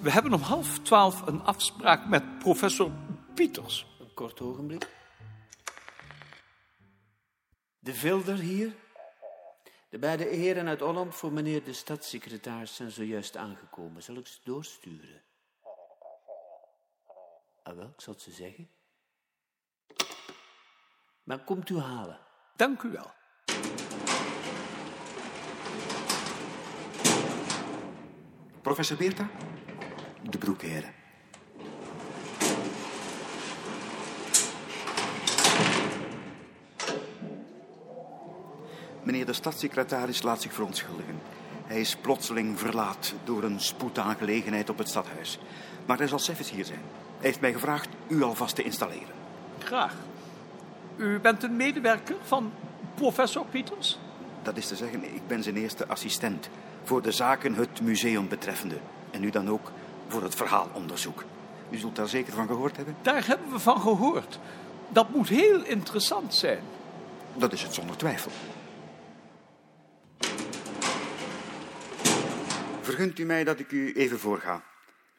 We hebben om half twaalf een afspraak met professor Pieters. Een kort ogenblik. De Vilder hier. De beide heren uit Holland voor meneer de stadssecretaris zijn zojuist aangekomen. Zal ik ze doorsturen? Ah wel, ik zal het ze zeggen. Maar komt u halen. Dank u wel. Professor Beerta? De broekheren. Meneer de stadssecretaris laat zich verontschuldigen. Hij is plotseling verlaat door een spoedaangelegenheid op het stadhuis. Maar hij zal zelfs hier zijn. Hij heeft mij gevraagd u alvast te installeren. Graag. U bent een medewerker van professor Pieters? Dat is te zeggen, ik ben zijn eerste assistent voor de zaken het museum betreffende. En nu dan ook voor het verhaalonderzoek. U zult daar zeker van gehoord hebben? Daar hebben we van gehoord. Dat moet heel interessant zijn. Dat is het zonder twijfel. Vergunt u mij dat ik u even voorga?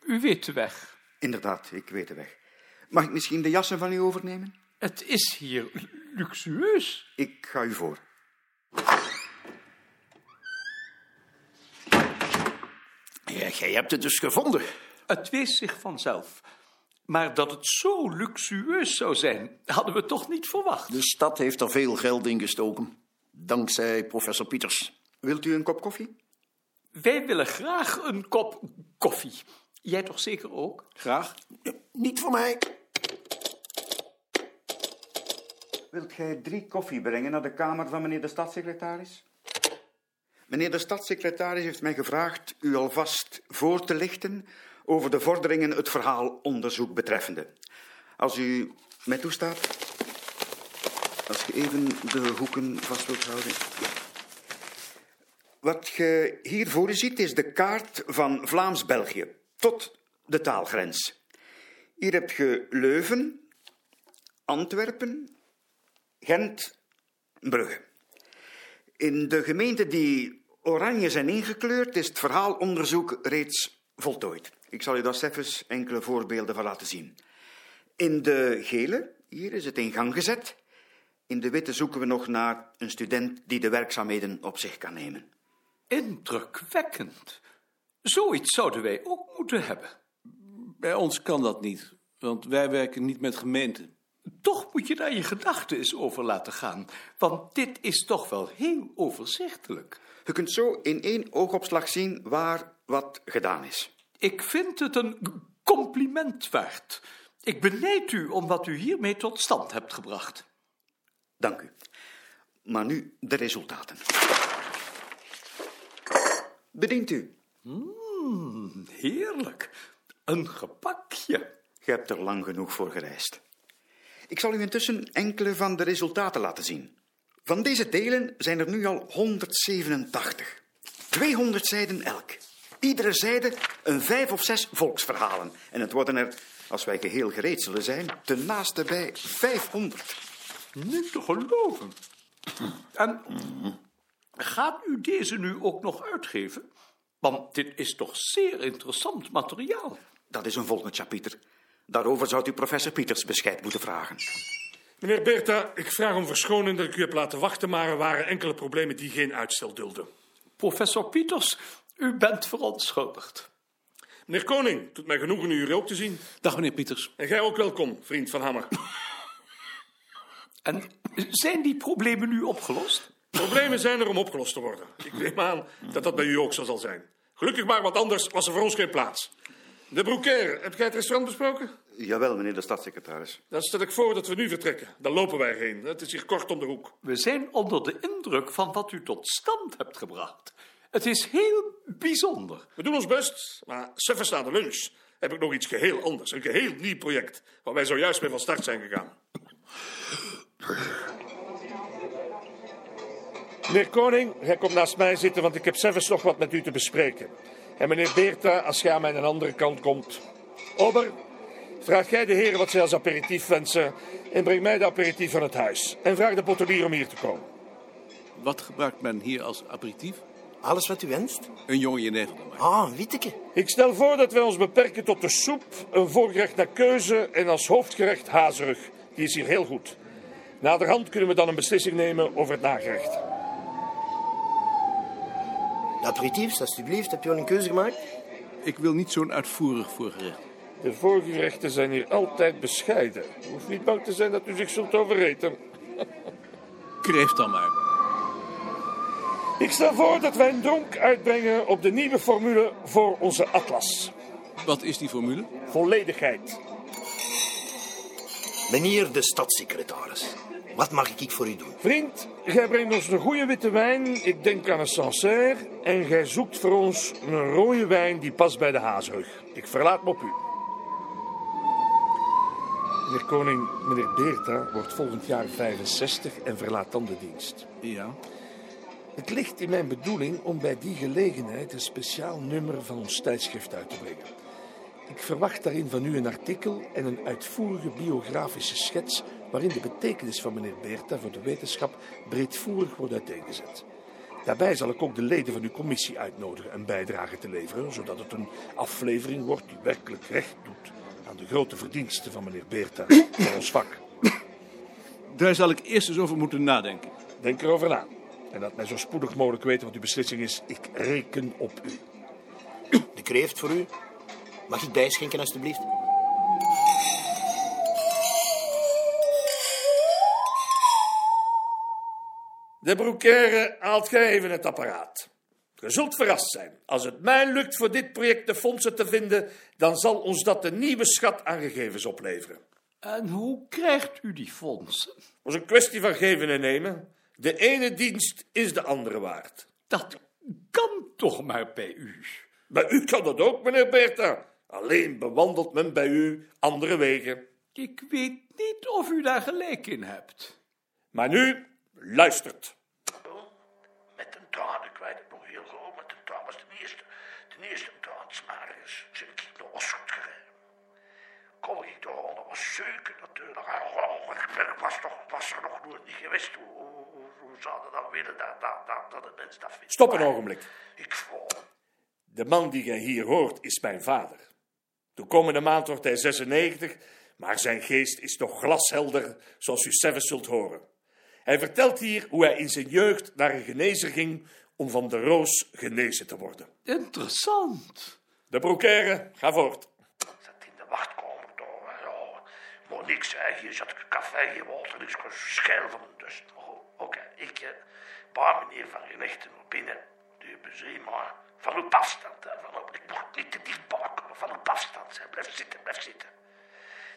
U weet de weg. Inderdaad, ik weet de weg. Mag ik misschien de jassen van u overnemen? Het is hier luxueus. Ik ga u voor. Ja, jij hebt het dus gevonden. Het wees zich vanzelf. Maar dat het zo luxueus zou zijn, hadden we toch niet verwacht. De stad heeft er veel geld in gestoken. Dankzij professor Pieters. Wilt u een kop koffie? Wij willen graag een kop koffie. Jij toch zeker ook? Graag. Ja, niet voor mij. Wilt gij drie koffie brengen naar de kamer van meneer de stadssecretaris? Meneer de stadssecretaris heeft mij gevraagd u alvast voor te lichten over de vorderingen het verhaalonderzoek betreffende. Als u mij toestaat, als je even de hoeken vast wilt houden. Wat je hier voor u ziet is de kaart van Vlaams-België tot de taalgrens. Hier heb je Leuven, Antwerpen, Gent, Brugge. In de gemeenten die oranje zijn ingekleurd, is het verhaalonderzoek reeds voltooid. Ik zal u daar even enkele voorbeelden van laten zien. In de gele, hier is het in gang gezet. In de witte zoeken we nog naar een student die de werkzaamheden op zich kan nemen. Indrukwekkend. Zoiets zouden wij ook moeten hebben. Bij ons kan dat niet, want wij werken niet met gemeenten. Toch moet je daar je gedachten eens over laten gaan, want dit is toch wel heel overzichtelijk. Je kunt zo in één oogopslag zien waar wat gedaan is. Ik vind het een compliment waard. Ik benijd u om wat u hiermee tot stand hebt gebracht. Dank u. Maar nu de resultaten. Bedient u. Mm, heerlijk. Een gepakje. Je hebt er lang genoeg voor gereisd. Ik zal u intussen enkele van de resultaten laten zien. Van deze delen zijn er nu al 187. 200 zijden elk. Iedere zijde een vijf of zes volksverhalen. En het worden er, als wij geheel gereed zullen zijn, ten naaste bij 500. Niet te geloven. En gaat u deze nu ook nog uitgeven? Want dit is toch zeer interessant materiaal. Dat is een volgend chapiter. Daarover zou u professor Pieters bescheid moeten vragen. Meneer Bertha, ik vraag om verschoning dat ik u heb laten wachten, maar er waren enkele problemen die geen uitstel dulden. Professor Pieters, u bent verontschuldigd. Meneer Koning, het doet mij genoegen u hier ook te zien. Dag meneer Pieters. En jij ook welkom, vriend van Hammer. En zijn die problemen nu opgelost? Problemen zijn er om opgelost te worden. Ik neem aan dat dat bij u ook zo zal zijn. Gelukkig maar, want anders was er voor ons geen plaats. De Broekaire, heb jij het restaurant besproken? Jawel, meneer de stadssecretaris. Dan stel ik voor dat we nu vertrekken. Dan lopen wij heen. Het is hier kort om de hoek. We zijn onder de indruk van wat u tot stand hebt gebracht. Het is heel bijzonder. We doen ons best, maar suffers na de lunch heb ik nog iets geheel anders. Een geheel nieuw project, waar wij zojuist mee van start zijn gegaan. Meneer Koning, jij komt naast mij zitten, want ik heb zelfs nog wat met u te bespreken. En meneer Beerta, als jij aan mijn andere kant komt. Ober, vraag jij de heren wat zij als aperitief wensen en breng mij de aperitief van het huis. En vraag de bottelier om hier te komen. Wat gebruikt men hier als aperitief? Alles wat u wenst? Een jonge jenever dan maar. Ah, een witteke. Ik stel voor dat wij ons beperken tot de soep, een voorgerecht naar keuze en als hoofdgerecht hazerug. Die is hier heel goed. Naderhand kunnen we dan een beslissing nemen over het nagerecht. De aperitiefs, alstublieft. Heb je al een keuze gemaakt? Ik wil niet zo'n uitvoerig voorgerecht. De voorgerechten zijn hier altijd bescheiden. U hoeft niet bang te zijn dat u zich zult overeten. Kreeft dan maar. Ik stel voor dat wij een dronk uitbrengen op de nieuwe formule voor onze atlas. Wat is die formule? Volledigheid. Meneer de stadssecretaris, wat mag ik voor u doen? Vriend, jij brengt ons een goede witte wijn. Ik denk aan een Sancerre. En jij zoekt voor ons een rode wijn die past bij de haasrug. Ik verlaat me op u. Meneer Koning, meneer Beerta wordt volgend jaar 65 en verlaat dan de dienst. Ja. Het ligt in mijn bedoeling om bij die gelegenheid een speciaal nummer van ons tijdschrift uit te brengen. Ik verwacht daarin van u een artikel en een uitvoerige biografische schets waarin de betekenis van meneer Beerta voor de wetenschap breedvoerig wordt uiteengezet. Daarbij zal ik ook de leden van uw commissie uitnodigen een bijdrage te leveren, zodat het een aflevering wordt die werkelijk recht doet aan de grote verdiensten van meneer Beerta voor ons vak. Daar zal ik eerst eens over moeten nadenken. Denk erover na. En laat mij zo spoedig mogelijk weten wat uw beslissing is. Ik reken op u. De kreeft voor u. Mag ik bijschenken, alstublieft? De broekaire haalt gij even het apparaat. Je zult verrast zijn. Als het mij lukt voor dit project de fondsen te vinden, dan zal ons dat een nieuwe schat aan gegevens opleveren. En hoe krijgt u die fondsen? Het is een kwestie van geven en nemen. De ene dienst is de andere waard. Dat kan toch maar bij u. Bij u kan dat ook, meneer Bertha. Alleen bewandelt men bij u andere wegen. Ik weet niet of u daar gelijk in hebt. Maar nu, luistert. Een ik weet het nog heel goed, met een was de eerste, de eerste. Zeg ik nog was goed gereden. Kom ik door, dat was zeker natuurlijk. Oh, ik was, toch, was er nog nooit niet geweest. Hoe, hoe, hoe, hoe zou dat dan willen dat, dat, dat, dat het mens dat vindt? Stop een ogenblik. Ik. De man die gij hier hoort is mijn vader. De komende maand wordt hij 96, maar zijn geest is nog glashelder, zoals u zelf zult horen. Hij vertelt hier hoe hij in zijn jeugd naar een genezer ging om van de roos genezen te worden. Interessant. De broekaire, ga voort. zat in de wachtkamer door. en Ja, maar niks, hè. Hier zat ik een café, hier was er niks, ik was schel van. Maar goed, Oké, ik, eh, paar meneer van gerechten naar binnen. De bezee, maar van op afstand, hè. Van op, ik mocht niet te dichtbij komen, van op afstand. Blijf zitten, blijf zitten.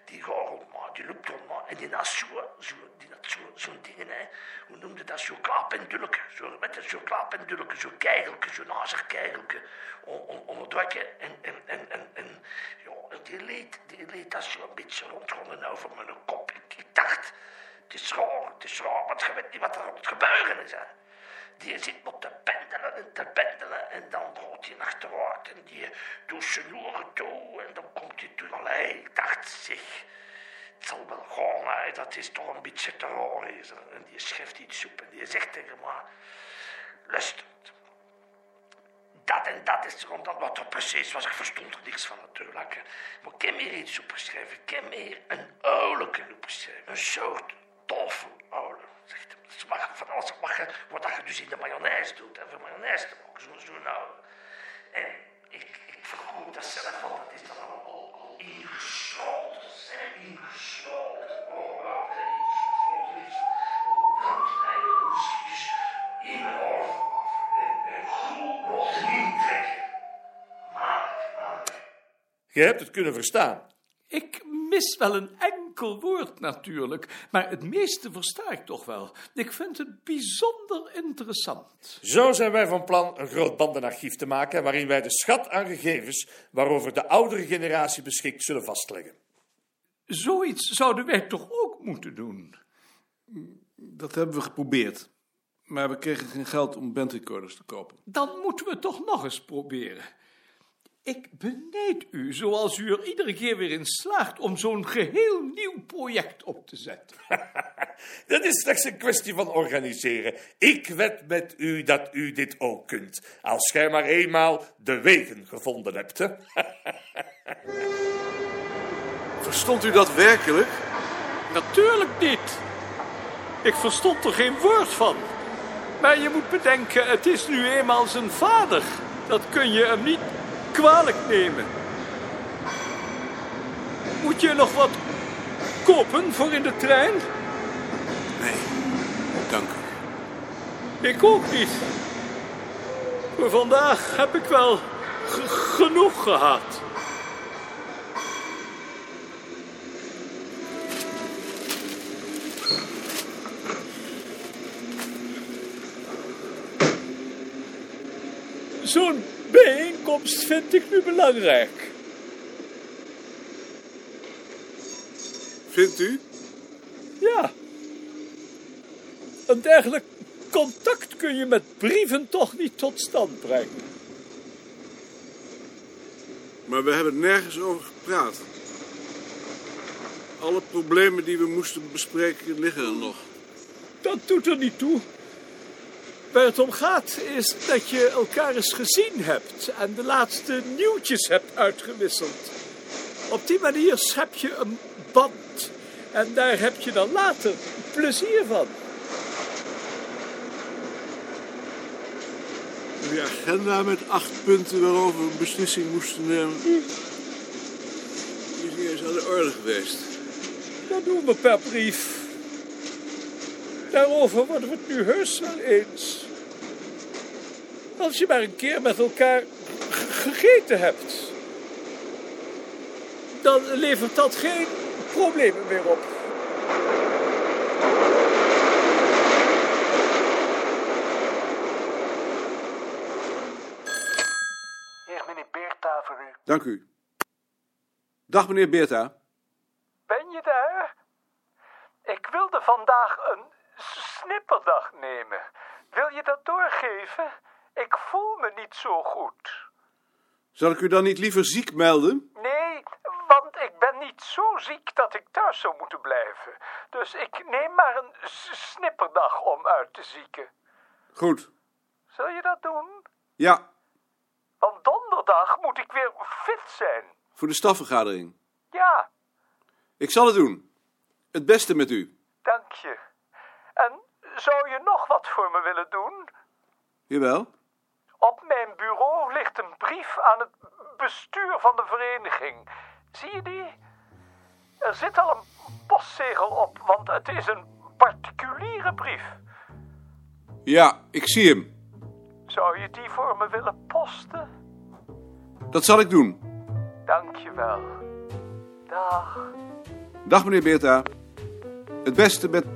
Die gorgel, maar die loopt maar. En die had zo, zo, zo, zo'n dingen, hè. Hoe noemde dat? Zo'n klaapendulke. Zo, een zo'n klaapendulke, zo'n keigelke, zo'n azig keigelke. On- on- Onderdrukken. En, en, en, en, en, ja, en die leed, die leed dat zo een beetje rondronden over mijn kop. Ik, ik dacht, het is raar, het is raar, want je weet niet wat er aan het gebeuren is, hè. Die zit maar te pendelen en te pendelen en dan gaat hij achteruit en die doet zijn oren toe en dan komt hij toen alleen. Ik dacht, zeg, het zal wel hè. dat is toch een beetje te raar. is er. En die schrijft iets op en die zegt tegen me, luister, dat en dat is er dan wat er precies was. Ik verstond er niks van natuurlijk. Maar ik heb hier iets opgeschreven. Ik heb hier een oudelijke opgeschreven. Een soort toffeloude. Dat mag van alles mag je, wat dat je dus in de mayonaise doet. Hè, voor mayonaise te maken. Zo'n zo oude. En ik, ik vergoed dat zelf wel. Dat is dan al, al, al ingesloten. hè, Ingesloten. Oh, wat is. Dan snijden we precies in mijn oor af. En, en goed nog niet trekken. Maar, maar. Je hebt het kunnen verstaan. Ik mis wel een enkel woord natuurlijk, maar het meeste versta ik toch wel. Ik vind het bijzonder interessant. Zo zijn wij van plan een groot bandenarchief te maken waarin wij de schat aan gegevens waarover de oudere generatie beschikt zullen vastleggen. Zoiets zouden wij toch ook moeten doen? Dat hebben we geprobeerd. Maar we kregen geen geld om bandrecorders te kopen. Dan moeten we het toch nog eens proberen. Ik benijd u, zoals u er iedere keer weer in slaagt om zo'n geheel nieuw project op te zetten. Dat is slechts een kwestie van organiseren. Ik wed met u dat u dit ook kunt. Als gij maar eenmaal de wegen gevonden hebt. Hè? Verstond u dat werkelijk? Natuurlijk niet. Ik verstond er geen woord van. Maar je moet bedenken, het is nu eenmaal zijn vader. Dat kun je hem niet kwalijk nemen. Moet je nog wat kopen voor in de trein? Nee, dank u. Ik ook niet. Voor vandaag heb ik wel genoeg gehad. Zo'n bijeenkomst vind ik nu belangrijk. Vindt u? Ja. Een dergelijk contact kun je met brieven toch niet tot stand brengen. Maar we hebben nergens over gepraat. Alle problemen die we moesten bespreken liggen er nog. Dat doet er niet toe. Waar het om gaat is dat je elkaar eens gezien hebt en de laatste nieuwtjes hebt uitgewisseld. Op die manier schep je een band en daar heb je dan later plezier van. Die agenda met acht punten waarover we een beslissing moesten nemen. Die is niet eens aan de orde geweest. Dat doen we per brief. Daarover worden we het nu heus wel eens. Als je maar een keer met elkaar gegeten hebt, dan levert dat geen problemen meer op. Hier is meneer Beerta voor u. Dank u. Dag meneer Beerta. Ben je daar? Ik wilde vandaag een snipperdag nemen. Wil je dat doorgeven? Ik voel me niet zo goed. Zal ik u dan niet liever ziek melden? Nee, want ik ben niet zo ziek dat ik thuis zou moeten blijven. Dus ik neem maar een snipperdag om uit te zieken. Goed. Zul je dat doen? Ja, Want donderdag moet ik weer fit zijn. voor de stafvergadering. Ja, Ik zal het doen. Het beste met u. dank je. En zou je nog wat voor me willen doen? Jawel. Op mijn bureau ligt een brief aan het bestuur van de vereniging. Zie je die? Er zit al een postzegel op, want het is een particuliere brief. Ja, ik zie hem. Zou je die voor me willen posten? Dat zal ik doen. Dank je wel. Dag. Dag meneer Beerta. Het beste met